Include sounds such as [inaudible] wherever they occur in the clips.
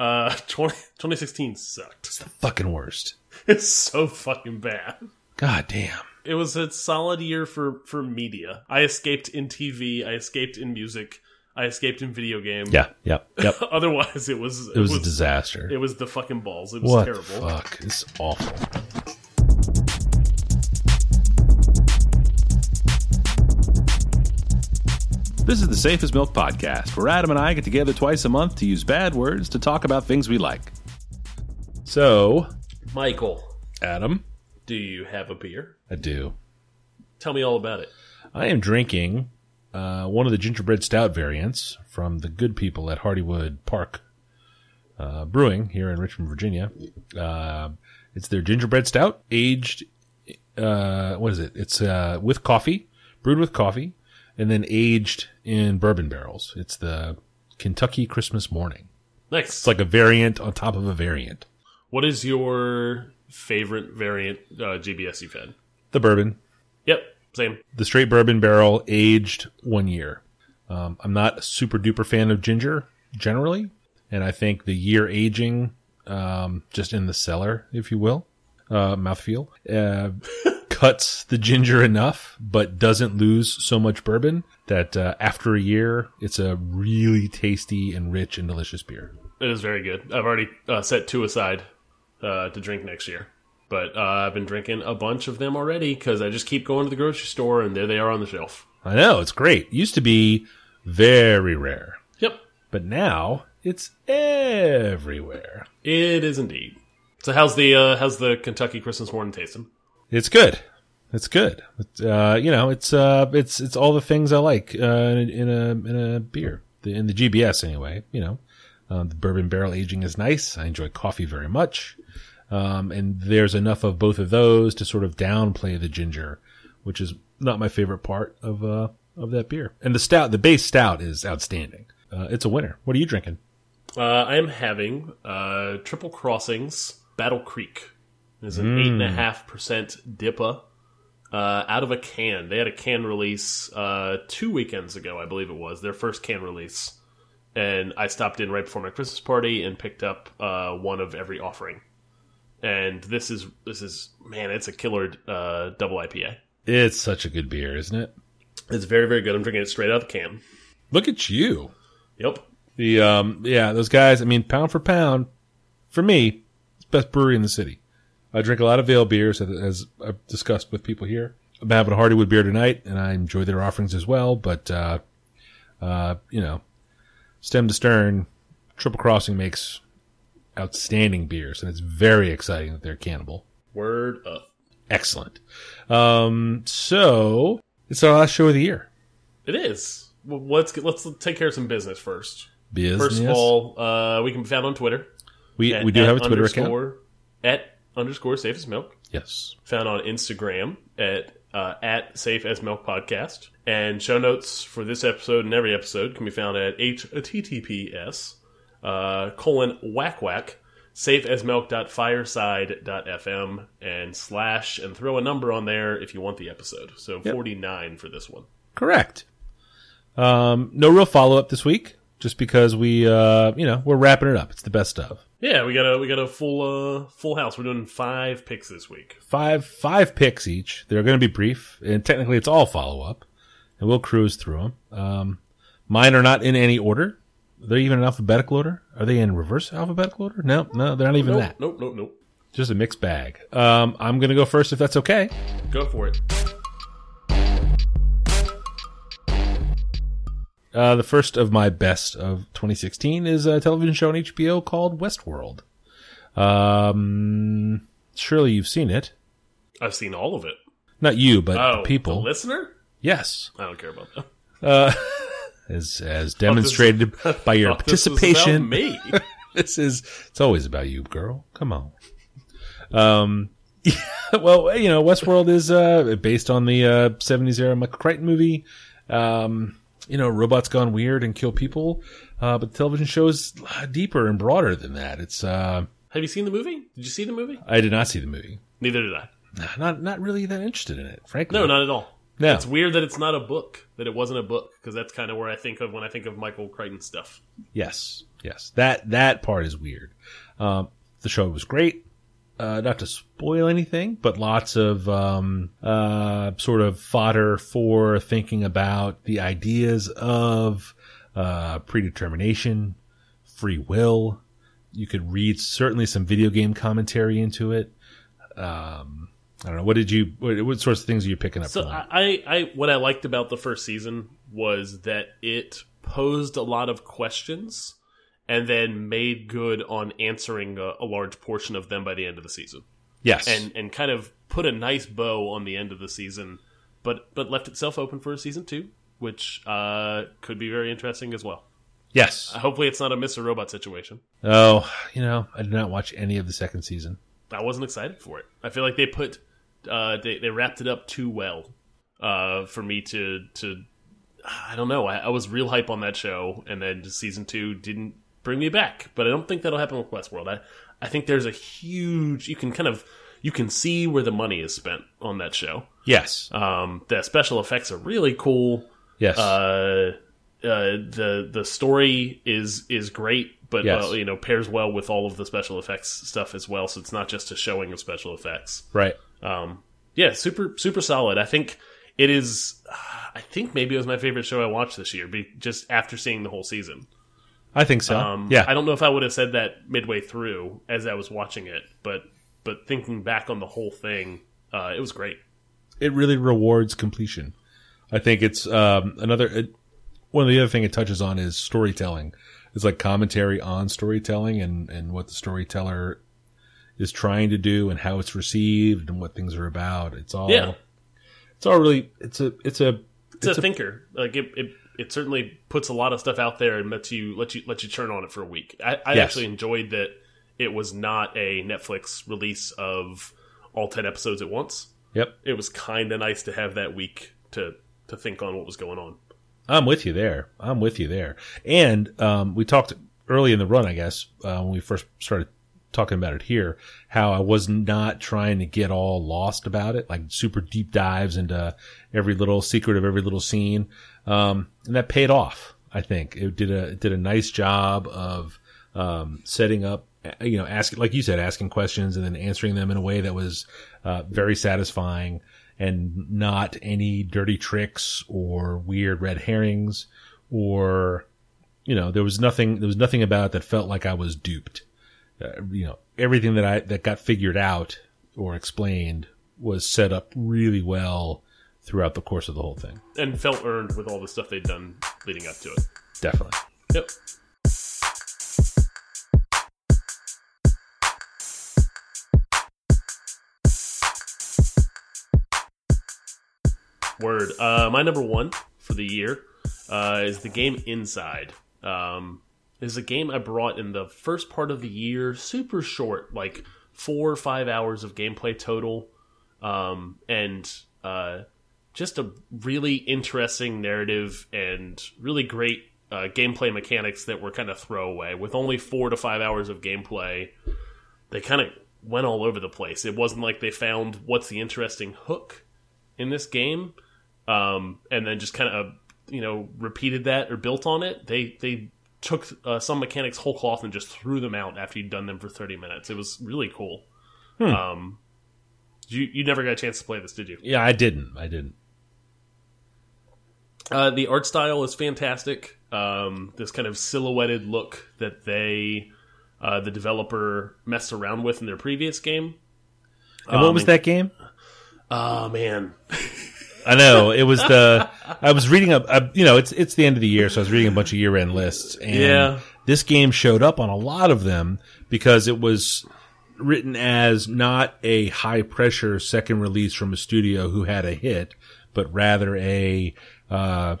Uh, [laughs] 20, 2016 sucked. It's the fucking worst. It's so fucking bad. God damn. It was a solid year for for media. I escaped in TV. I escaped in music. I escaped in video game. Yeah, yep, yep. [laughs] Otherwise, it was It was, a disaster. It was the fucking balls. It was what terrible. fuck? It's awful. This is the Safe as Milk Podcast, where Adam and I get together twice a month to use bad words to talk about things we like. So, Michael, Adam, do you have a beer? I do. Tell me all about it. I am drinking uh, one of the gingerbread stout variants from the good people at Hardywood Park uh, Brewing here in Richmond, Virginia. Uh, it's their gingerbread stout, aged. Uh, what is it? It's uh, with coffee, brewed with coffee, and then aged in bourbon barrels. It's the Kentucky Christmas Morning. Nice. It's like a variant on top of a variant. what is your favorite variant uh, GBS you've had? The bourbon, Yep, same. the straight bourbon barrel aged one year. Um, I'm not a super duper fan of ginger generally, and I think the year aging, um, just in the cellar, if you will, uh, mouthfeel, uh, cuts the ginger enough, but doesn't lose so much bourbon that uh, after a year, it's a really tasty and rich and delicious beer. It is very good. I've already uh, set two aside uh, to drink next year. But uh, I've been drinking a bunch of them already because I just keep going to the grocery store and there they are on the shelf. I know it's great. Used to be very rare, Yep, but now it's everywhere. it is indeed. So how's the uh, how's the Kentucky Christmas morning tasting? It's good. It's good. It, uh, you know, it's uh, it's it's all the things I like uh, in, a, in a in a beer. The, in the GBS anyway. You know, um, the bourbon barrel aging is nice. I enjoy coffee very much, um, and there's enough of both of those to sort of downplay the ginger, which is not my favorite part of uh, of that beer. And the stout, the base stout, is outstanding. Uh, it's a winner. What are you drinking? Uh, I am having uh, Triple Crossings Battle Creek. It's an eight and a half percent DIPA uh, out of a can. They had a can release uh, two weekends ago, I believe it was their first can release, and I stopped in right before my Christmas party and picked up uh, one of every offering. And this is this is man, it's a killer uh, double IPA. It's such a good beer, isn't it? It's very very good. I'm drinking it straight out of the can. Look at you. Yep. The um yeah, those guys, I mean pound for pound, for me, it's the best brewery in the city. I drink a lot of ale beers as- as I've discussed with people here. I'm having a Hardywood beer tonight and I enjoy their offerings as well, but uh uh you know, stem to stern, Triple Crossing makes outstanding beers and it's very exciting that they're cannibal. Word up. Excellent. Um so it's our last show of the year. It is. Well, let's get, let's take care of some business first. Business. First of all, uh, we can be found on Twitter. we at- we do have a Twitter account. At underscore safe as milk. Yes. Found on Instagram at uh, at safe as milk podcast. And show notes for this episode and every episode can be found at https uh, colon whack whack safe as milk.fireside.fm and slash and throw a number on there if you want the episode. So 49 for this one. Correct. Um, no real follow up this week, just because we, uh, you know, we're wrapping it up. It's the best of Yeah, we got a we got a full uh full house. We're doing five picks this week. five five picks each. They're going to be brief, and technically it's all follow up, and we'll cruise through them. Um, mine are not in any order. They're even in alphabetical order? Are they in reverse alphabetical order? No, no, they're not even Nope, that. nope, nope, nope. Just a mixed bag. Um, I'm going to go first if that's okay. Go for it. Uh, the first of my best of 2016 is a television show on HBO called Westworld. Um, surely you've seen it. I've seen all of it. Not you, but Oh, people. listener? yes, I don't care about that. uh, [laughs] as as demonstrated [laughs] by your Thought this participation. me. [laughs] this is it's always about you, girl. Come on. Um, Yeah, well, you know, Westworld is uh based on the uh 70s era Michael Crichton movie. Um, you know, robots gone weird and kill people. Uh, but the television show is deeper and broader than that. It's uh, Have you seen the movie? Did you see the movie? I did not see the movie. Neither did I. Not not really that interested in it, frankly. No, not at all. No. It's weird that it's not a book, that it wasn't a book, because that's kind of where I think of when I think of Michael Crichton stuff. Yes, yes. That that part is weird. Um, the show was great. Uh, not to spoil anything, but lots of um, uh, sort of fodder for thinking about the ideas of uh, predetermination, free will. You could read certainly some video game commentary into it. Um, I don't know. What did you? What, what sorts of things are you picking up? So? I, I, what I liked about the first season was that it posed a lot of questions and then made good on answering a, a large portion of them by the end of the season, yes, and and kind of put a nice bow on the end of the season, but but left itself open for a season two, which uh, could be very interesting as well. yes. Hopefully, it's not a Mr. Robot situation. Oh, you know, I did not watch any of the second season. I wasn't excited for it. I feel like they put uh, they they wrapped it up too well uh, for me to to I don't know. I, I was real hype on that show, and then season two didn't bring me back. But I don't think that'll happen with Westworld. I I think there's a huge you can kind of you can see where the money is spent on that show. Yes, Um, the special effects are really cool. yes. Uh, uh, the the story is is great, but Yes. uh, you know pairs well with all of the special effects stuff as well. So it's not just a showing of special effects. right. Um, yeah, super super solid. I think it is. I think maybe it was my favorite show I watched this year, be, just after seeing the whole season. I think so. Um, yeah. I don't know if I would have said that midway through as I was watching it, but but thinking back on the whole thing, uh, it was great. it really rewards completion. I think it's um, another it, one of the other thing it touches on is storytelling. It's like commentary on storytelling and and what the storyteller is trying to do and how it's received and what things are about. It's all Yeah. It's all really it's a it's a It's, a, thinker. Like it, it, it certainly puts a lot of stuff out there and lets you let you let you turn on it for a week. I, I Yes. actually enjoyed that it was not a Netflix release of all ten episodes at once. yep. It was kind of nice to have that week to to think on what was going on. I'm with you there. I'm with you there. And um, we talked early in the run, I guess, uh, when we first started talking about it here, how I was not trying to get all lost about it, like super deep dives into every little secret of every little scene. Um, and that paid off. I think it did a it did a nice job of um, setting up, you know, asking like you said, asking questions and then answering them in a way that was uh, very satisfying and not any dirty tricks or weird red herrings or you know there was nothing there was nothing about it that felt like I was duped. Uh, you know everything that I that got figured out or explained was set up really well throughout the course of the whole thing. And felt earned with all the stuff they'd done leading up to it. Definitely. Yep. Word. Uh, my number one for the year uh, is the game Inside. Um, is a game I brought in the first part of the year, super short, like four or five hours of gameplay total, um, and uh, just a really interesting narrative and really great uh, gameplay mechanics that were kind of throwaway. With only four to five hours of gameplay, they kind of went all over the place. It wasn't like they found what's the interesting hook in this game, um, and then just kind of you know repeated that or built on it. They they took uh, some mechanics whole cloth and just threw them out after you'd done them for thirty minutes. It was really cool. Um, you you never got a chance to play this, did you? Yeah, I didn't. I didn't. Uh, the art style is fantastic. Um, this kind of silhouetted look that they, uh, the developer, messed around with in their previous game. And what Um, was that game? Oh man, I know it was the. [laughs] I was reading a, Uh, you know, it's it's the end of the year, so I was reading a bunch of year end lists, and Yeah. this game showed up on a lot of them because it was written as not a high pressure second release from a studio who had a hit, but rather a uh,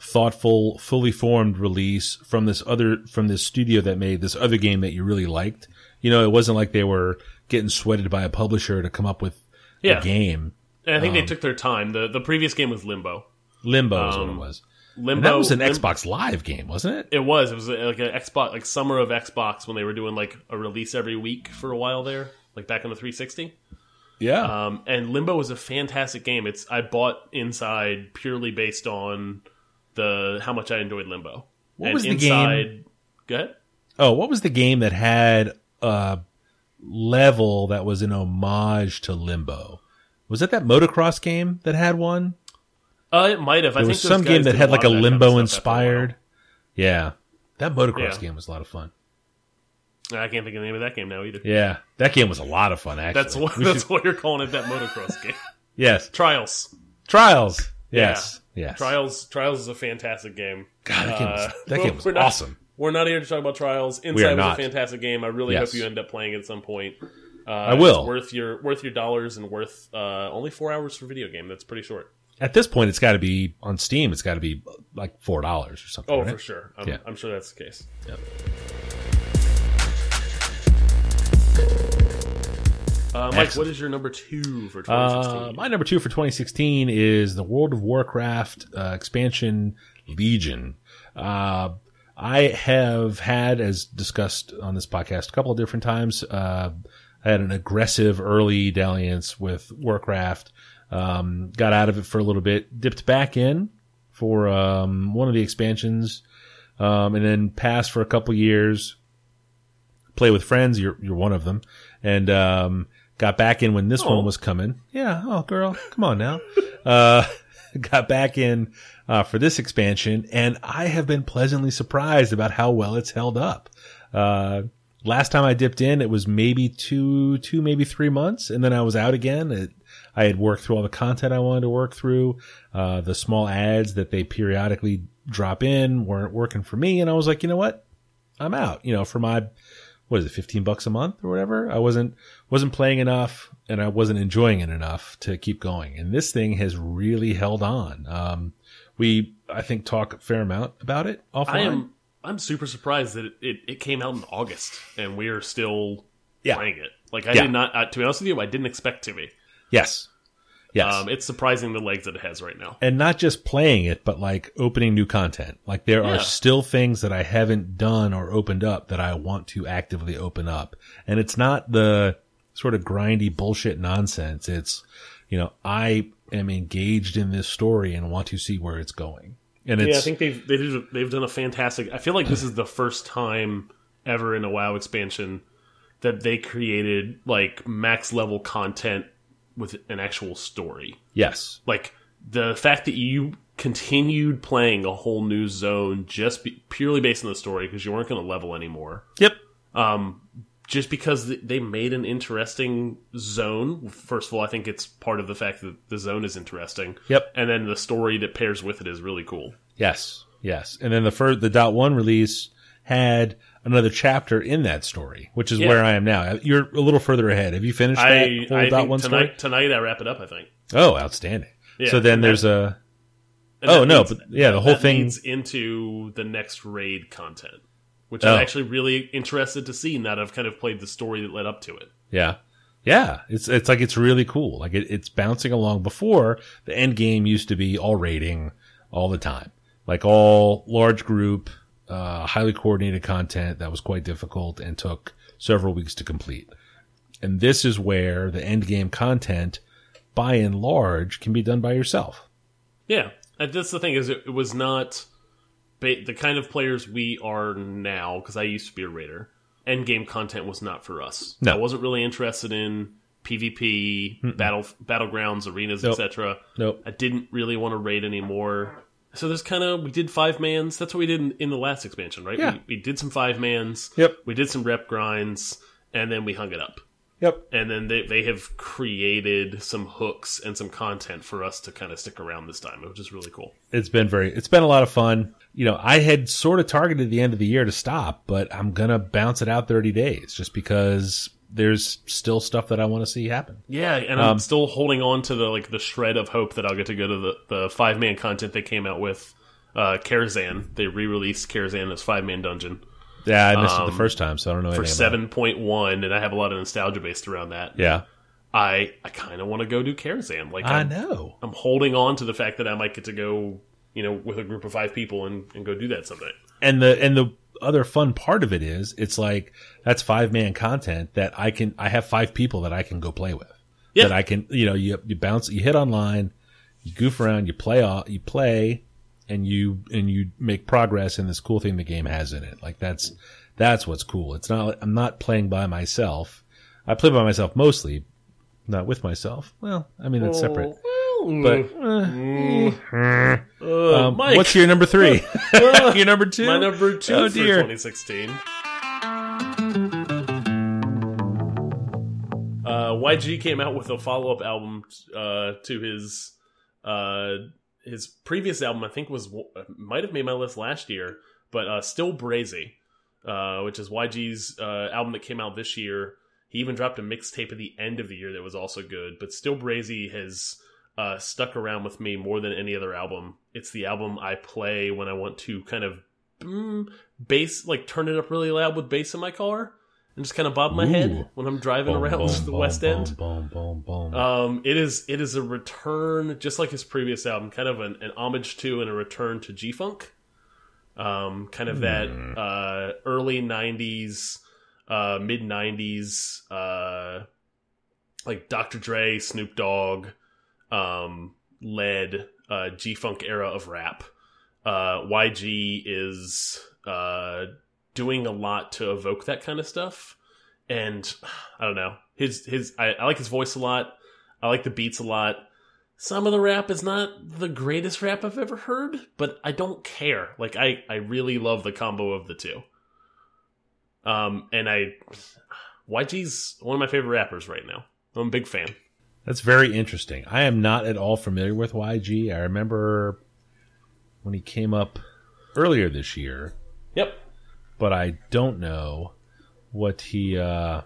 thoughtful, fully formed release from this other from this studio that made this other game that you really liked. You know, it wasn't like they were getting sweated by a publisher to come up with Yeah. a game. and I think Um, they took their time. the The previous game was Limbo. Limbo is what it Um, was. Limbo. And that was an Lim- Xbox Live game, wasn't it? It was. It was like an Xbox, like summer of Xbox when they were doing like a release every week for a while there, like back on the 360. Yeah. Um, and Limbo is a fantastic game. It's I bought Inside purely based on the how much I enjoyed Limbo. What and was the Inside, game? Go ahead. oh, what was the game that had a level that was an homage to Limbo? Was it that motocross game that had one? Uh, it might have. I There think was some game that had like a of kind of Limbo stuff a inspired. Yeah. That motocross Yeah. game was a lot of fun. I can't think of the name of that game now either. Yeah. That game was a lot of fun, actually. That's what We that's should- what you're calling it. That motocross game. [laughs] yes. Trials. Trials. Yes. Yes. Trials. Trials is a fantastic game. God, that game was, Uh, that game [laughs] was we're not- awesome. We're not here to talk about Trials. Inside was a fantastic game. I really Yes. hope you end up playing at some point. Uh, I will. It's worth your worth your dollars and worth uh, only four hours for video game. That's pretty short. At this point, it's got to be on Steam. It's got to be like four dollars or something. Oh, right? for sure. I'm, Yeah. I'm sure that's the case. Yep. Uh, Mike, Excellent. what is your number two for 2016? Uh, my number two for 2016 is the World of Warcraft uh, expansion Legion. Uh, I have had, as discussed on this podcast a couple of different times, uh, I had an aggressive early dalliance with Warcraft. Um, got out of it for a little bit, dipped back in for um, one of the expansions, um, and then passed for a couple years. Play with friends, you're you're one of them, and um, got back in when this Oh. one was coming. Yeah, oh girl, come on now. [laughs] uh, [laughs] got back in uh, for this expansion, and I have been pleasantly surprised about how well it's held up. Uh, last time I dipped in, it was maybe two, two, maybe three months, and then I was out again. It, I had worked through all the content I wanted to work through. Uh, the small ads that they periodically drop in weren't working for me, and I was like, you know what? I'm out. You know, for my what is it, 15 bucks a month or whatever. I wasn't, wasn't playing enough and I wasn't enjoying it enough to keep going. And this thing has really held on. Um, we, I think, talk a fair amount about it offline. I am I'm super surprised that it, it, it came out in August and we are still Yeah. playing it. Like I Yeah. did not. Uh, to be honest with you, I didn't expect to be. Yes. Yes. Um, it's surprising the legs that it has right now. and not just playing it, but like opening new content. Like there Yeah. are still things that I haven't done or opened up that I want to actively open up. And it's not the sort of grindy bullshit nonsense. It's, you know, I am engaged in this story and want to see where it's going. And it's, Yeah, I think they've they did, they've done a fantastic. I feel like this is the first time ever in a WoW expansion that they created like max level content with an actual story. yes. Like the fact that you continued playing a whole new zone just be, purely based on the story because you weren't going to level anymore. Yep. Um, just because they made an interesting zone. First of all, I think it's part of the fact that the zone is interesting. Yep. And then the story that pairs with it is really cool. Yes. Yes. And then the first, the dot one release had another chapter in that story, which is Yeah. where I am now. You're a little further ahead. Have you finished that I, whole I one tonight, story? tonight I wrap it up. I think. Oh, outstanding. Yeah, so then there's a, Oh, no, leads- but yeah, the whole that thing- leads into the next raid content, which Oh. I'm actually really interested to see now that I've kind of played the story that led up to it. yeah. Yeah. It's, it's like, it's really cool. Like it, it's bouncing along before the end game used to be all raiding all the time. Like all large group, uh, highly coordinated content that was quite difficult and took several weeks to complete. And this is where the end game content, by and large, can be done by yourself. Yeah, and that's the thing is it, it was not ba the kind of players we are now. Because I used to be a raider. End game content was not for us. No. I wasn't really interested in PvP, battle battlegrounds, arenas, Nope. etc. Nope. I didn't really want to raid anymore. So there's kind of we did five mans. That's what we did in, in the last expansion, right? Yeah. We, we did some five mans. Yep. We did some rep grinds, and then we hung it up. Yep. And then they they have created some hooks and some content for us to kind of stick around this time, which is really cool. It's been very, it's been a lot of fun. You know, I had sort of targeted the end of the year to stop, but I'm going to bounce it out 30 days just because there's still stuff that I want to see happen. Yeah, and Um, I'm still holding on to the like the shred of hope that I'll get to go to the the five man content they came out with. Uh, Karazhan, they re-released Karazhan as five man dungeon Yeah, I missed it Um, the first time, so I don't know for seven point one, and I have a lot of nostalgia based around that. Yeah. I I kind of want to go do Karazhan. Like I I'm, know. I'm holding on to the fact that I might get to go, you know, with a group of five people and, and go do that someday. And the, and the other fun part of it is it's like, that's five man content that I can, I have five people that I can go play with. Yeah. that I can, you know, you you bounce, you hit online, you goof around, you play, off, you play, and you and you make progress in this cool thing the game has in it. Like that's that's what's cool. It's not I'm not playing by myself. I play by myself mostly, not with myself. Well, I mean that's separate. But mm, uh, uh, um, Mike, what's your number three? [laughs] [laughs] your number two? my number two Oh, for dear. 2016? Uh, YG came out with a follow up album uh, to his uh, his previous album. I think was might have made my list last year, but uh, still Brazy, uh, which is YG's uh, album that came out this year. He even dropped a mixtape at the end of the year that was also good. But still Brazy has uh, stuck around with me more than any other album. It's the album I play when I want to kind of mm, bass, like turn it up really loud with bass in my car, and just kind of bob my Ooh. head when I'm driving Boom, around boom, [laughs] the boom, West End. Boom, boom, boom. Um, it is it is a return, just like his previous album, kind of an, an homage to and a return to G Funk. Um, kind of that uh, early '90s, uh, mid '90s, uh, like Dr. Dre, Snoop Dogg, um, led uh, G Funk era of rap. Uh, YG is uh, doing a lot to evoke that kind of stuff, and [sighs] I don't know his his I, I like his voice a lot. I like the beats a lot. Some of the rap is not the greatest rap I've ever heard, but I don't care. Like I I really love the combo of the two. Um, and I [sighs] YG's one of my favorite rappers right now. I'm a big fan. That's very interesting. I am not at all familiar with YG. I remember when he came up earlier this year, Yep. but I don't know what he uh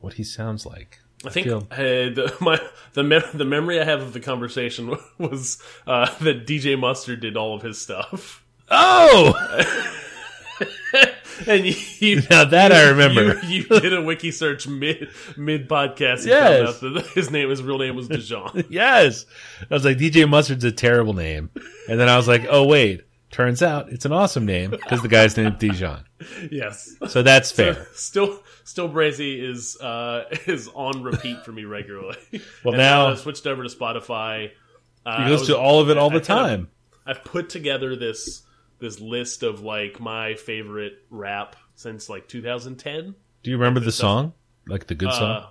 what he sounds like. I think uh, the [laughs] my the mem the memory I have of the conversation [laughs] was uh, that DJ Mustard did all of his stuff, Oh, [laughs] [laughs] and you, you [laughs] now that I remember. you, you did a wiki search mid mid podcast. Yes. found out that [laughs] his name his real name was Dijon. yes, I was like DJ Mustard's a terrible name, and then I was like, oh wait, turns out it's an awesome name because the guy's named Dijon. yes, So that's fair. still still Brazy is uh, is on repeat for me regularly. Well, And now- I switched over to Spotify. Uh, He I goes to all of it all the I kind of- time. I've put together this this list of like my favorite rap since like 2010. Do you remember the song, like the good song Uh,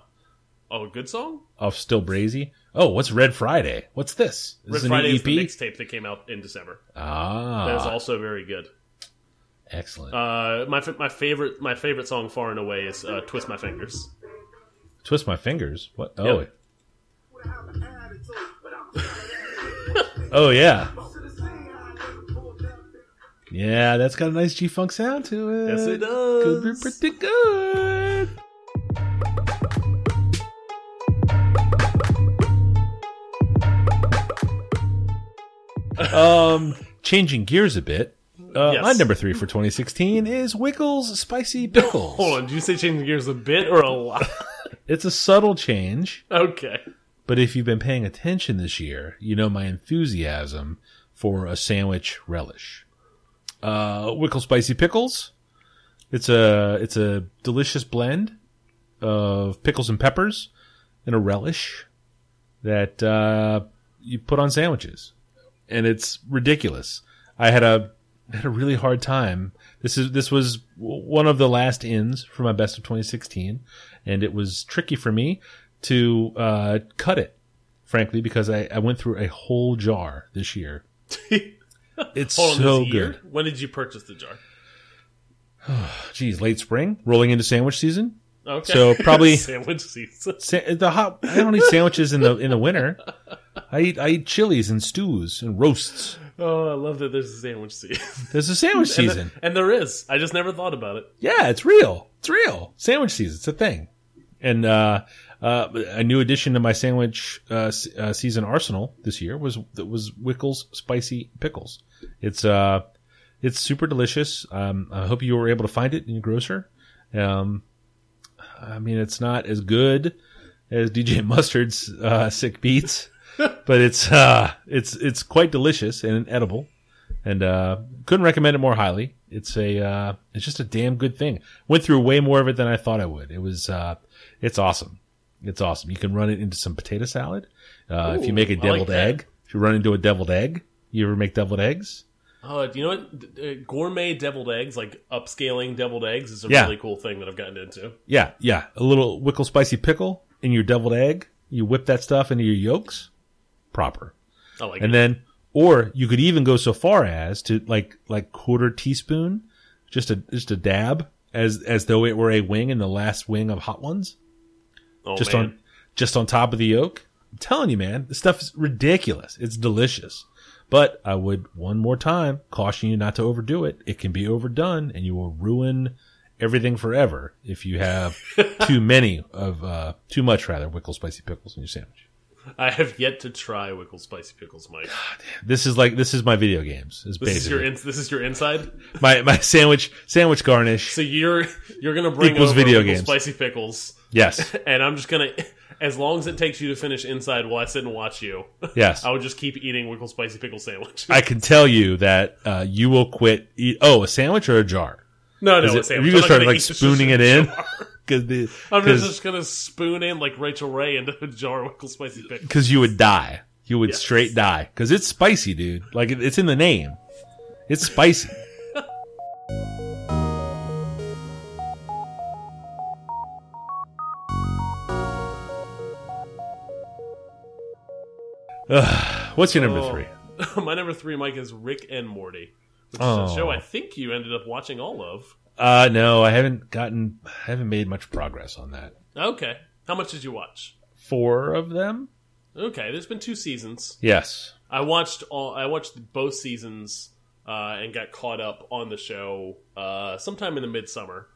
oh, a good song. off Still Brazy? Oh, what's Red Friday? What's this? Is Red this Friday is the mixtape that came out in December. Ah. That is also very good. excellent. Uh, my my favorite my favorite song far and away is uh, "Twist My Fingers." Twist my fingers. What? Oh, Yep. [laughs] oh yeah, yeah. That's got a nice G funk sound to it. Yes, it does. Could be pretty good. um, changing gears a bit. Uh, Yes. My number three for 2016 is Wickles Spicy Pickles. Hold on, did you say changing gears a bit or a lot? [laughs] It's a subtle change, okay. but if you've been paying attention this year, you know my enthusiasm for a sandwich relish. Uh, Wickle Spicy Pickles. It's a it's a delicious blend of pickles and peppers and a relish that uh, you put on sandwiches, and it's ridiculous. I had a [laughs] had a really hard time. This is this was one of the last ins for my best of 2016, and it was tricky for me to uh, cut it, frankly, because I, I went through a whole jar this year. [laughs] [laughs] It's Hold on, so this year? good. When did you purchase the jar? [sighs] Geez, late spring, rolling into sandwich season. Okay. So probably- [laughs] sandwich season. [laughs] Sa- the hot. I don't eat sandwiches in the in the winter. I eat I eat chilies and stews and roasts. Oh, I love that there's a sandwich season. There's a sandwich And season. the- and there is. I just never thought about it. Yeah, it's real. It's real. Sandwich season. It's a thing. And uh, uh, a new addition to my sandwich uh, uh, season arsenal this year was was Wickles spicy pickles. It's uh, it's super delicious. Um, I hope you were able to find it in your grocer. Um, I mean, it's not as good as [laughs] DJ Mustard's uh, sick beats, [laughs] but it's uh, it's it's quite delicious and edible and uh, couldn't recommend it more highly. It's a uh, it's just a damn good thing. Went through way more of it than I thought I would. It was uh, it's awesome. It's awesome. You can run it into some potato salad. Uh, if you make a deviled that. egg, if you run into a deviled egg, you ever make deviled eggs? Uh, do you know what? D- uh, gourmet deviled eggs, like upscaling deviled eggs, is a Yeah. really cool thing that I've gotten into. Yeah, yeah. A little wickle spicy pickle in your deviled egg. You whip that stuff into your yolks. Proper. I like And it. then, or you could even go so far as to like like quarter teaspoon, just a just a dab, as as though it were a wing in the last wing of hot ones, oh, just man. on just on top of the yolk. I'm telling you, man, this stuff is ridiculous. It's delicious. But I would one more time caution you not to overdo it. It can be overdone, and you will ruin everything forever if you have [laughs] too many of uh too much rather wickle spicy pickles in your sandwich. I have yet to try Wickle Spicy Pickles, Mike. [sighs] This is like this is my video games. Is This is your in, this is your inside. my my sandwich sandwich garnish. So you're you're gonna bring Equals over video Wickle games. Spicy Pickles, Yes, [laughs] and I'm just gonna, as long as it takes you to finish inside while I sit and watch you, yes. [laughs] I would just keep eating Wickle Spicy Pickle sandwich. I can tell you that uh, you will quit. Eat, oh, a sandwich or a jar? No, no, it- a sandwich. are you gonna start like spooning it in? Because I'm just, just gonna spoon in like Rachael Ray into a jar of Wickle Spicy Pickles. because you would die. You would Yes. straight die because it's spicy, dude. Like it, it's in the name. It's spicy. [laughs] Ugh, what's your number Oh. three? [laughs] My number three, Mike, is Rick and Morty, which is Oh. a show I think you ended up watching all of. Uh, no, I haven't gotten. I haven't made much progress on that. Okay, how much did you watch? Four of them. Okay, there's been two seasons. Yes. I watched all. I watched both seasons uh, and got caught up on the show uh, sometime in the midsummer,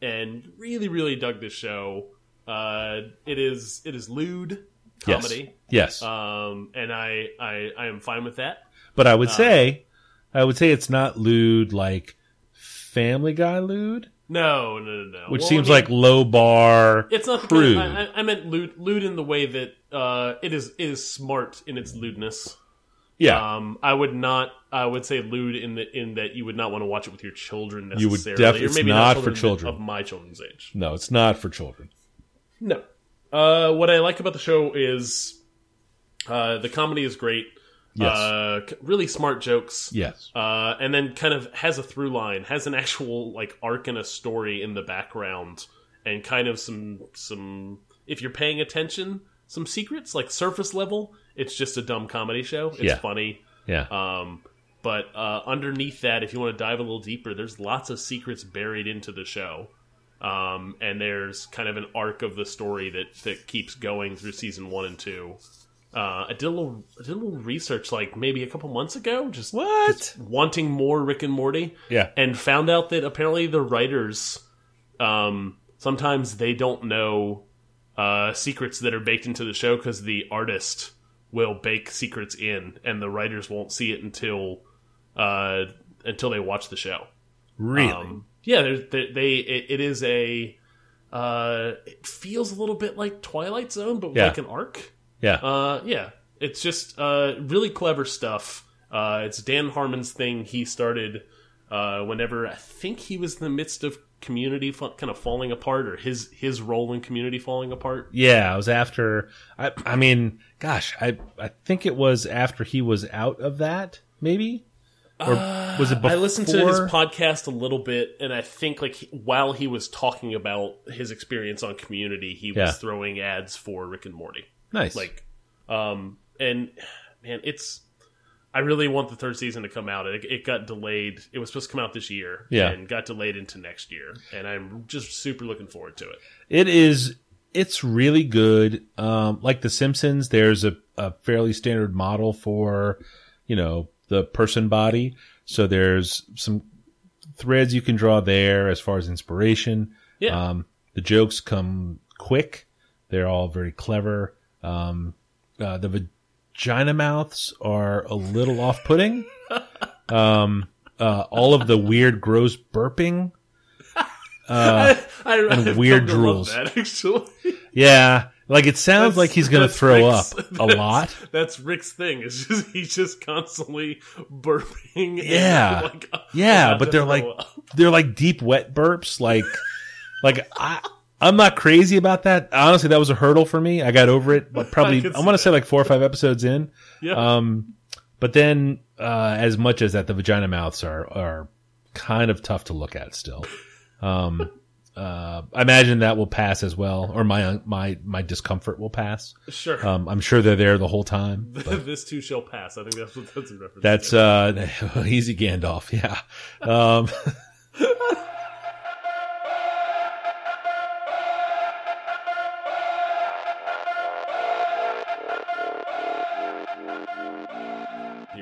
and really, really dug this show. Uh, it is it is lewd Yes. comedy, Yes. um, and I, I I am fine with that. But I would say, I would say it's not lewd like Family Guy lewd, No, no, no, no. which Well, seems I mean, like low bar. it's not the crude. I, I- I meant lewd, lewd in the way that uh, it is it is smart in its lewdness. yeah, Um, I would not. I would say lewd in the in that you would not want to watch it with your children necessarily. You would definitely. it's maybe not for children children. of my children's age. no, it's not for children. No. Uh, what I like about the show is uh, the comedy is great. Yes. Uh, really smart jokes. Yes, Uh, and then kind of has a through line, has an actual like arc and a story in the background, and kind of some some if you're paying attention, some secrets like surface level. It's just a dumb comedy show. It's Yeah. funny. yeah, Um, but uh, underneath that, if you want to dive a little deeper, there's lots of secrets buried into the show. Um, and there's kind of an arc of the story that, that keeps going through season one and two. Uh, I did a little, I did a little research, like maybe a couple months ago, just what? wanting more Rick and Morty, Yeah, and found out that apparently the writers, um, sometimes they don't know uh, secrets that are baked into the show because the artist will bake secrets in, and the writers won't see it until uh, until they watch the show. really? Um, yeah, there's, they, they it, it is a uh, it feels a little bit like Twilight Zone, but with Yeah. like an arc. Yeah, Uh, yeah, it's just uh, really clever stuff. Uh, it's Dan Harmon's thing. He started uh, whenever I think he was in the midst of Community kind of falling apart, or his his role in Community falling apart. yeah. I was after. I, I mean, gosh, I, I think it was after he was out of that, maybe, or was it? Before? I listened to his podcast a little bit, and I think like while he was talking about his experience on Community, he was Yeah. throwing ads for Rick and Morty. Nice. Like, um, and man, it's. I really want the third season to come out. It, it got delayed. It was supposed to come out this year, Yeah. and got delayed into next year. And I'm just super looking forward to it. It is. It's really good. Um, like The Simpsons, there's a, a fairly standard model for, you know, the person body. So there's some threads you can draw there as far as inspiration. Yeah, Um, the jokes come quick. They're all very clever. Um, uh, the vagina mouths are a little off-putting. Um, uh, all of the weird, gross burping. [laughs] I, I, and I've weird to drools. That actually, Yeah, like it sounds That's- like he's gonna throw Rick's- up [laughs] a lot. That's Rick's thing. It's just he's just constantly burping. Yeah. [laughs] like, Yeah, but they're like up. they're like deep wet burps. Like, like I I'm not crazy about that. Honestly, that was a hurdle for me. I got over it, but [laughs] probably I, see want to say like four or five episodes in. Yeah. Um, but then uh, as much as that, the vagina mouths are are kind of tough to look at still. Um, [laughs] uh, I imagine that will pass as well, or my my my discomfort will pass. sure. Um, I'm sure they're there the whole time. [laughs] This too shall pass. I think that's what that's a reference. that's to. uh, easy Gandalf. Yeah. Um,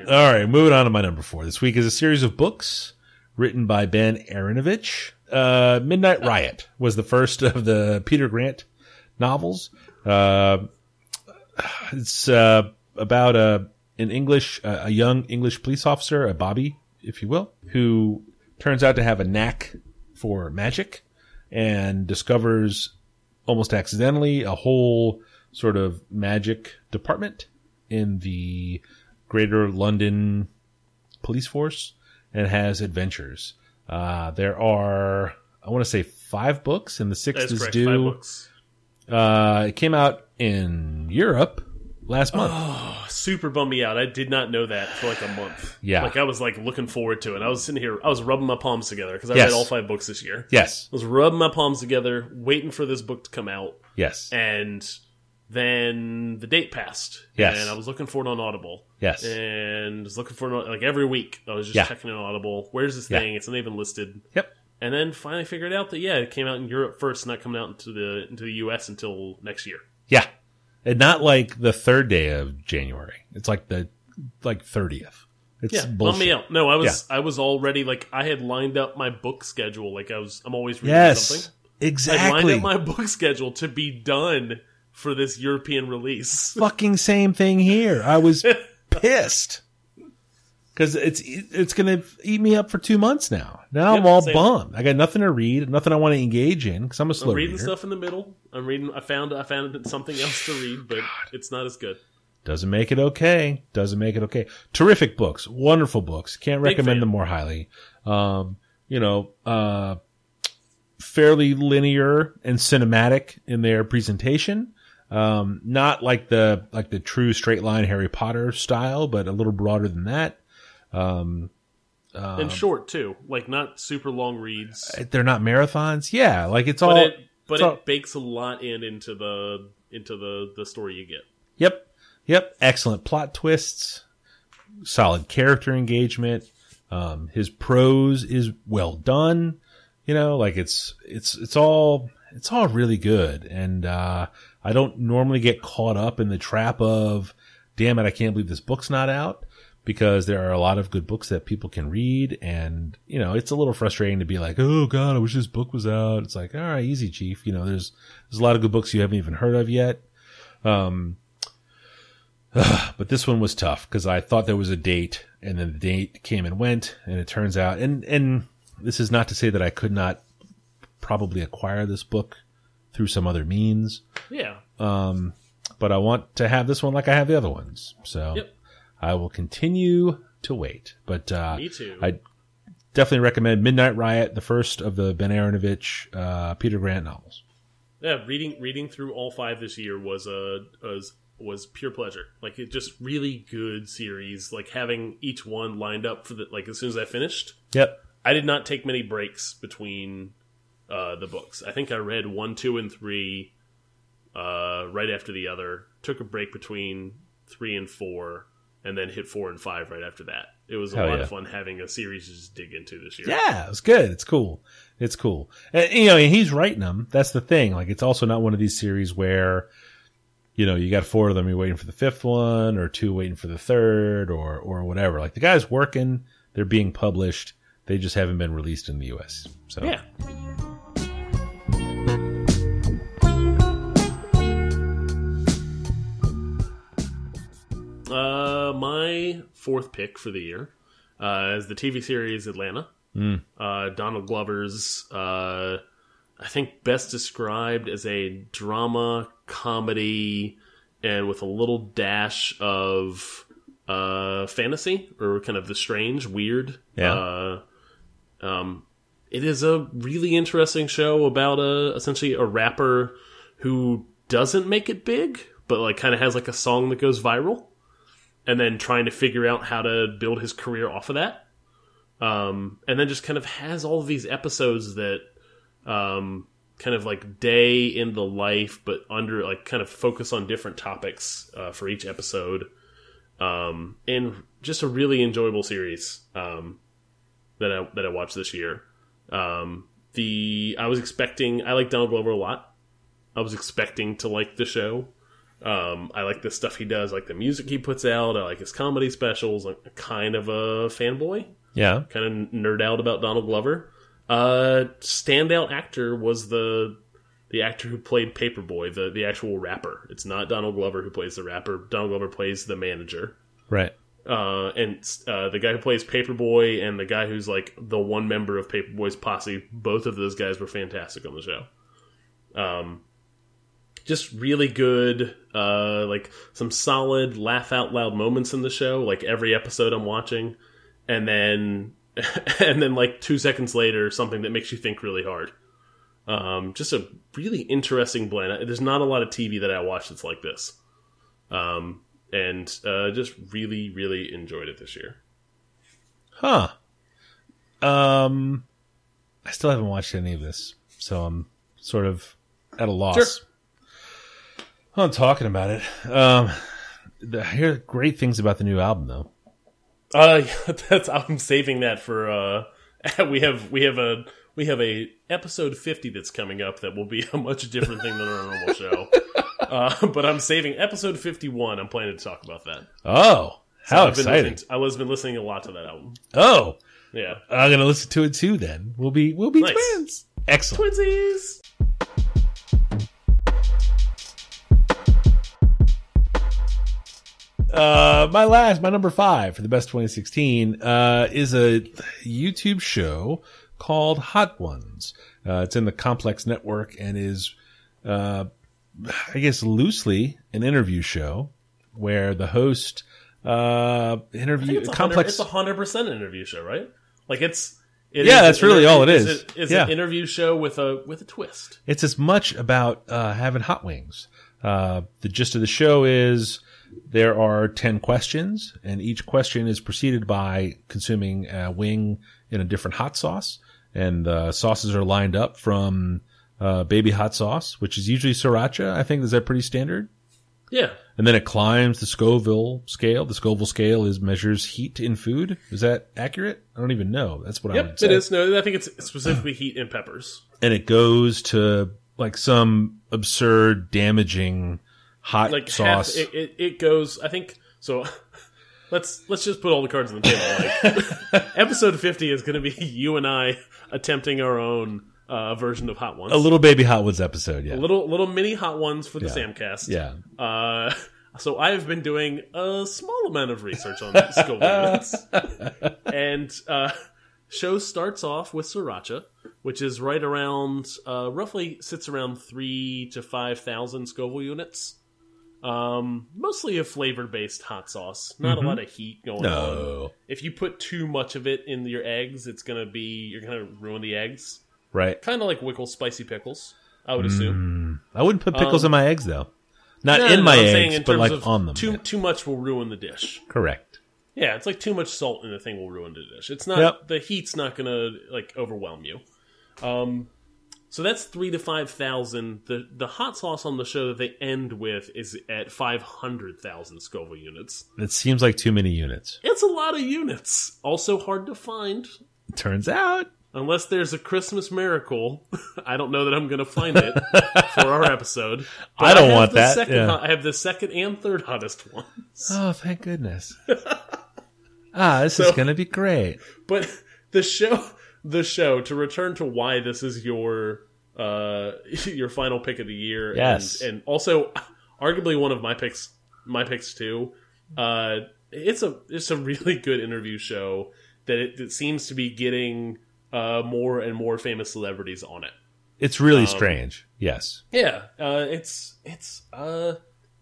All right, moving on to my number four. This week is a series of books written by Ben Aaronovitch. Uh, Midnight [laughs] Riot was the first of the Peter Grant novels. Uh, it's uh, about a an English a young English police officer, a Bobby, if you will, who turns out to have a knack for magic and discovers almost accidentally a whole sort of magic department in the greater London police force and has adventures. Uh, there are, I want to say, five books, and the sixth is due. Five books. Uh, it came out in Europe last month. Oh, super bummed me out. I did not know that for like a month. Yeah. Like I was like looking forward to it. I was sitting here. I was rubbing my palms together because I Yes. read all five books this year. Yes, I was rubbing my palms together, waiting for this book to come out, yes, and then the date passed. Yes. And I was looking for it on Audible. Yes. And was looking for like every week. I was just Yeah. checking on Audible. Where's this Yeah. thing? It's not even listed. Yep. And then finally figured out that yeah, it came out in Europe first, not coming out into the into the U.S. until next year. Yeah. And not like the third day of January. It's like the like thirtieth. It's Yeah, bullshit. me out. No, I was I was already like I had lined up my book schedule. Like I was I'm always reading Yes, something. I lined exactly. up my book schedule to be done for this European release. Fucking same thing here. I was [laughs] pissed because it's it's gonna eat me up for two months now. Now I'm all same. bummed. I got nothing to read, nothing I want to engage in because I'm a slow I'm reading reader. stuff in the middle. I'm reading. I found I found something else to read, but it's not as good. Doesn't make it okay. Doesn't make it okay. Terrific books, wonderful books. Can't Big recommend fan. them more highly. Um, you know, uh, fairly linear and cinematic in their presentation. Um, not like the like the true straight line Harry Potter style, but a little broader than that. Um, and short too, like not super long reads. they're not marathons. Yeah, like it's But all. it but it all- bakes a lot in into the into the the story you get. Yep. Yep. Excellent plot twists, solid character engagement. Um, his prose is well done. You know, like it's, it's, it's all, it's all really good. And, uh, I don't normally get caught up in the trap of, damn it, I can't believe this book's not out because there are a lot of good books that people can read. And, you know, it's a little frustrating to be like, Oh God, I wish this book was out. It's like, all right, easy, chief. You know, there's, there's a lot of good books you haven't even heard of yet. Um, [sighs] but this one was tough because I thought there was a date and then the date came and went and it turns out and and this is not to say that I could not probably acquire this book through some other means Yeah, Um, but I want to have this one like I have the other ones so Yep. I will continue to wait but uh me too. I definitely recommend Midnight Riot the first of the Ben Aaronovitch uh Peter Grant novels yeah, reading reading through all five this year was a was was pure pleasure. Like it just really good series. Like having each one lined up for the like as soon as I finished, yep I did not take many breaks between uh, the books. I think I read one, two, and three uh, right after the other. Took a break between three and four, and then hit four and five right after that. It was a Hell lot yeah. of fun having a series to just dig into this year. Yeah, it was good. It's cool. It's cool. And, you know, and he's writing them. That's the thing. Like, it's also not one of these series where, you know, you got four of them, you're waiting for the fifth one, or two waiting for the third, or or whatever. Like, the guy's working. They're being published. They just haven't been released in the U.S. So Yeah. My fourth pick for the year uh, is the TV series Atlanta. Uh, Donald Glover's, uh, I think, best described as a drama comedy and with a little dash of uh, fantasy or kind of the strange, weird. Yeah. Uh, um, it is a really interesting show about a essentially a rapper who doesn't make it big, but like kind of has like a song that goes viral, and then trying to figure out how to build his career off of that. Um, and then just kind of has all of these episodes that um, kind of like day in the life, but under like kind of focus on different topics uh, for each episode. Um, and just a really enjoyable series um, that I that I watched this year. Um, the I was expecting I like Donald Glover a lot. I was expecting to like the show. Um, I like the stuff he does, like the music he puts out. I like his comedy specials. I'm kind of a fanboy, Yeah. kind of nerd out about Donald Glover. Uh, standout actor was the the actor who played Paperboy, the the actual rapper. It's not Donald Glover who plays the rapper. Donald Glover plays the manager. Right. Uh, and uh, the guy who plays Paperboy and the guy who's like the one member of Paperboy's posse, both of those guys were fantastic on the show. Um, just really good, uh, like some solid laugh out loud moments in the show. Like every episode I'm watching, and then [laughs] and then like two seconds later, something that makes you think really hard. Um, just a really interesting blend. There's not a lot of TV that I watch that's like this. Um, and uh, just really, really enjoyed it this year. Huh. Um, I still haven't watched any of this, so I'm sort of at a loss. Sure. Well, I'm talking about it. Um, the, I hear great things about the new album, though. Uh, [laughs] that's I'm saving that for. Uh, [laughs] we have we have a we have a episode 50 that's coming up that will be [laughs] a much different thing than our normal show. Uh, but I'm saving episode 51. I'm planning to talk about that. Oh, how I've exciting! listening- I was been listening a lot to that album. oh, Yeah, I'm gonna listen to it too. Then we'll be we'll be Nice. twins. Excellent. twinsies. Uh, my last, my number five for the best 2016, uh, is a YouTube show called Hot Ones. Uh, it's in the Complex Network and is, uh, I guess loosely an interview show where the host, uh, interview It's a complex. It's a hundred percent interview show, right? Like it's. it Yeah, that's really all it is. It's, it's Yeah. an interview show with a with a twist. it's as much about uh, having hot wings. Uh, the gist of the show is there are 10 questions, and each question is preceded by consuming a wing in a different hot sauce. And the sauces are lined up from uh, baby hot sauce, which is usually sriracha. I think is that pretty standard. Yeah, And then it climbs the Scoville scale. The Scoville scale is measures heat in food. Is that accurate? I don't even know. That's what I would yep, say. it is. No, I think it's specifically heat and peppers. and it goes to like some absurd damaging hot like sauce. half it, it, it goes i think so [laughs] let's let's just put all the cards on the table like [laughs] episode 50 is going to be [laughs] you and i attempting our own uh, version of hot ones a little baby hot ones episode, yeah. little little mini hot ones for the Yeah. samcast yeah. uh so i have been doing a small amount of research on Scoville units and uh show starts off with sriracha which is right around uh roughly sits around three to five thousand scoville units um mostly a flavor based hot sauce not a lot of heat going on if you put too much of it in your eggs it's gonna be you're gonna ruin the eggs Right. kind of like wickle spicy pickles i would assume I wouldn't put pickles Um, in my eggs though. Not No, in no, my I'm eggs, in but like on them. too too much will ruin the dish Correct. Yeah, it's like too much salt in the thing will ruin the dish. It's not Yep. the heat's not gonna like overwhelm you. Um, so that's three to five thousand. The the hot sauce on the show that they end with is at five hundred thousand Scoville units. It seems like too many units. It's a lot of units. Also hard to find Turns out. unless there's a Christmas miracle. [laughs] I don't know that I'm gonna find it [laughs] for our episode. But I don't have want that, Second yeah. I have the second and third hottest ones. Oh, thank goodness. [laughs] ah, this So- is gonna be great. But the show, the show, to return to why this is your uh [laughs] your final pick of the year, Yes. and, and also arguably one of my picks, my picks too. Uh, it's a it's a really good interview show that it, seems to be getting uh more and more famous celebrities on it. It's Um, really strange. Yes. Yeah, uh, it's it's uh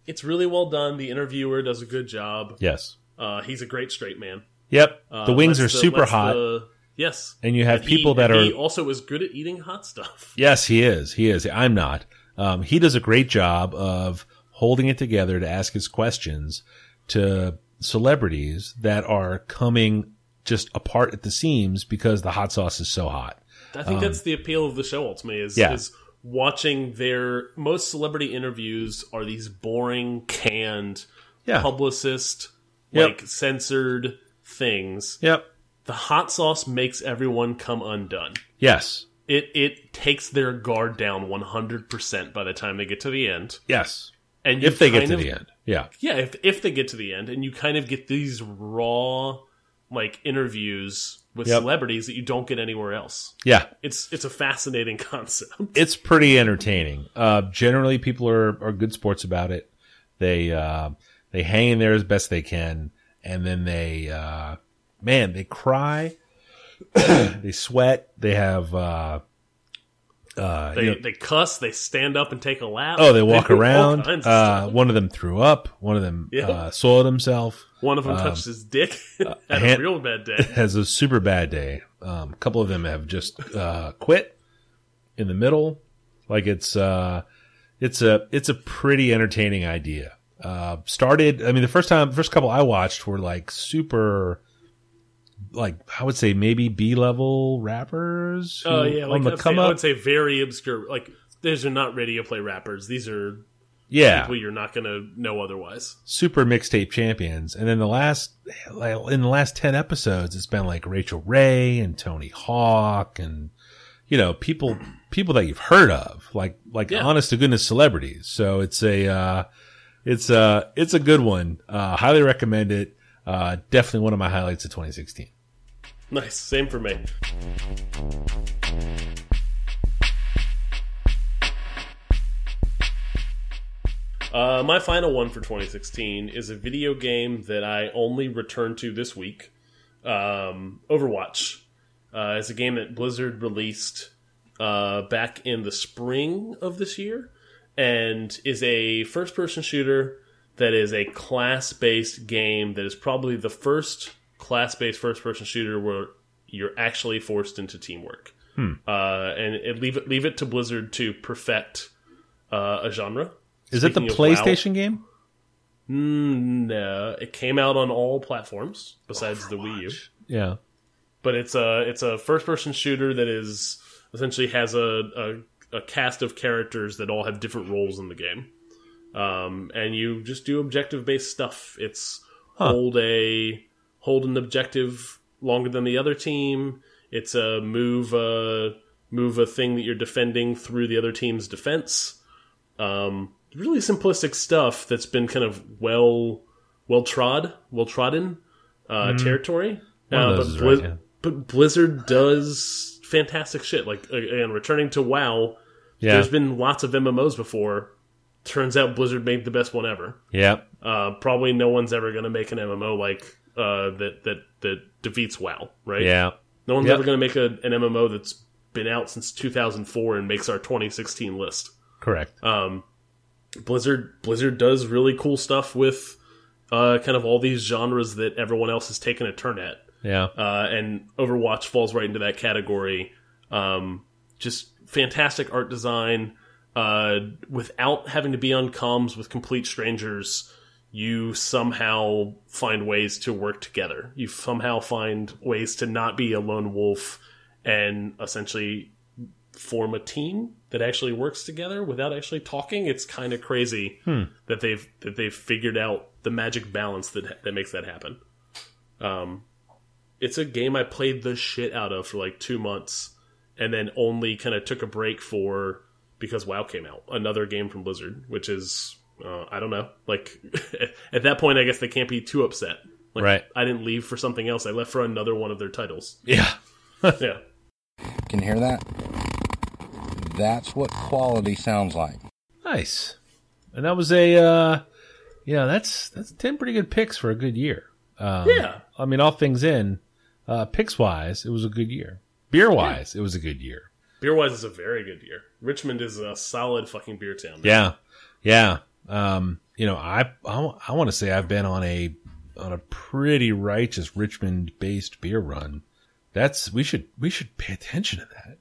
it's really well done. The interviewer does a good job. Yes. Uh, he's a great straight man. Yep. Uh, the wings are the- super hot. the- Yes. And you have He- people that are he also is good at eating hot stuff. [laughs] Yes, he is. He is. I'm not. Um, he does a great job of holding it together to ask his questions to celebrities that are coming just apart at the seams because the hot sauce is so hot. I think that's the appeal of the show ultimately is, Um, Yeah. is watching their most celebrity interviews are these boring, canned, Yeah. publicist, Yep. like censored things. Yep. The hot sauce makes everyone come undone. Yes. It it takes their guard down 100% by the time they get to the end. Yes. And If they get to of- the end. Yeah. Yeah, if if they get to the end and you kind of get these raw like interviews with Yep. celebrities that you don't get anywhere else. Yeah. It's it's a fascinating [laughs] concept. It's pretty entertaining. Uh, generally, people are, are good sports about it. They uh, they hang in there as best they can, and then they uh, man they cry, [clears throat] they sweat, they have uh, uh, They you know- they cuss, they stand up and take a lap. oh they walk [laughs] all around. Uh, one of them threw up. One of them Yeah. uh, soiled himself. One of them touched his dick. [laughs] Had a um, hand- real bad day. [laughs] Has a super bad day. Um, a couple of them have just uh, quit in the middle. Like it's uh, it's a it's a pretty entertaining idea. Uh, started. I mean, the first time, first couple I watched were like super, like I would say maybe B level rappers. Oh who- yeah, on like the I'd say, come I up. would say very obscure. Like these are not radio play rappers. These are yeah, people you're not gonna know otherwise. super mixtape champions. And then the last, like, in the last 10 episodes, it's been like Rachael Ray and Tony Hawk and, you know, people, people that you've heard of, like, like Yeah. honest to goodness celebrities. So it's a, uh, it's a, it's a good one. Uh, highly recommend it. Uh, definitely one of my highlights of 2016. Nice, same for me. Uh, my final one for 2016 is a video game that I only returned to this week. Um, Overwatch. Uh, it's a game that Blizzard released uh, back in the spring of this year, and is a first-person shooter that is a class-based game that is probably the first class-based first-person shooter where you're actually forced into teamwork. Uh, and it, leave it leave it to Blizzard to perfect uh, a genre. Is it the Speaking of WoW- PlayStation game? Mm, no, it came out on all platforms besides the Wii U. Yeah. But it's a it's a first person shooter that is essentially has a, a a cast of characters that all have different roles in the game, um, and you just do objective based stuff. It's hold a hold an objective longer than the other team. It's a move a move a thing that you're defending through the other team's defense. Um, really simplistic stuff that's been kind of well well trod well trodden uh, territory. One of Uh, but, Blizz- right, yeah. but Blizzard does fantastic shit. Like again, returning to WoW, Yeah. there's been lots of MMOs before. Turns out Blizzard made the best one ever. Yeah. Uh, probably no one's ever going to make an MMO like uh, that that that defeats WoW, right? Yeah. No one's Yep. ever going to make a, an MMO that's been out since 2004 and makes our 2016 list. Correct. Um, Blizzard Blizzard does really cool stuff with uh, kind of all these genres that everyone else has taken a turn at, yeah. uh, and Overwatch falls right into that category. Um, just fantastic art design uh, without having to be on comms with complete strangers. You somehow find ways to work together. You somehow find ways to not be a lone wolf and essentially form a team that actually works together without actually talking. It's kind of crazy that they've that they've figured out the magic balance that that makes that happen. Um, it's a game I played the shit out of for like two months, and then only kind of took a break for because WoW came out, another game from Blizzard, which is uh, I don't know. Like [laughs] at that point, I guess they can't be too upset. Like, Right. I didn't leave for something else. I left for another one of their titles. Yeah. [laughs] yeah. Can you hear that? That's what quality sounds like. Nice. And that was a, uh, yeah, that's, that's 10 pretty good picks for a good year. Um, Yeah. I mean, all things in, uh, picks wise, it was a good year. Beer wise, it was a good year. Beer wise is a very good year. Richmond is a solid fucking beer town. Yeah. Yeah. Um, you know, I, I, I want to say I've been on a, on a pretty righteous Richmond based beer run That's we should we should pay attention to that.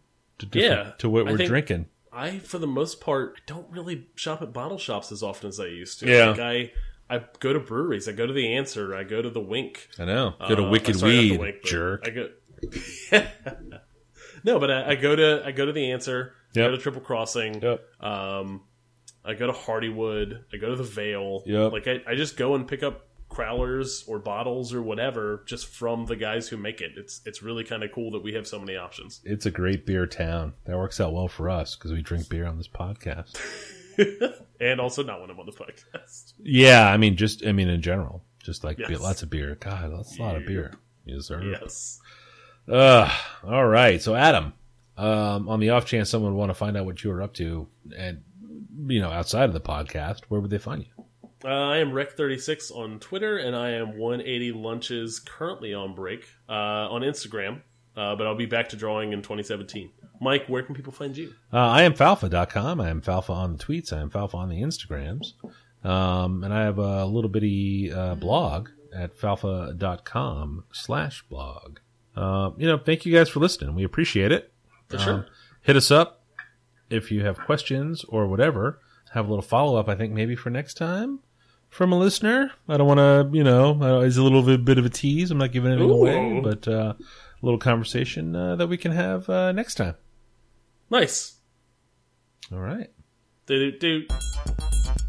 To Yeah, to what I we're drinking. I, for the most part, don't really shop at bottle shops as often as I used to. Yeah. Like I, I go to breweries. I go to the Answer. I go to the Wink. I know. Go to Uh, Wicked sorry, Weed, Wink, jerk. I go. [laughs] no, but I, I go to I go to the Answer. I Yep. go to Triple Crossing. Yep. Um, I go to Hardywood. I go to the Veil. Yep. Like I, I just go and pick up crowlers or bottles or whatever just from the guys who make it. It's it's really kind of cool that we have so many options. It's a great beer town. That works out well for us because we drink beer on this podcast. [laughs] and also not when I'm on the podcast. Yeah, I mean, just I mean in general, just like Yes. be- lots of beer. God, that's a lot of beer. Yes, sir. Yes. Uh, all right. So, Adam, um, on the off chance someone would want to find out what you were up to, and you know, outside of the podcast, where would they find you? Uh, I am Rec36 on Twitter, and I am 180 Lunches currently on break uh, on Instagram, uh, but I'll be back to drawing in 2017. Mike, where can people find you? Uh, I am Falfa.com. I am Falfa on the tweets. I am Falfa on the Instagrams. Um, and I have a little bitty uh, blog at falfa.com slash blog. Uh, you know, thank you guys for listening. We appreciate it. For sure. Um, hit us up if you have questions or whatever. Have a little follow up, I think, maybe for next time from a listener. I don't want to, you know, uh, it's a little bit, of a tease. I'm not giving anything away, but uh, a little conversation uh, that we can have uh, next time. Nice. All right. Do do do.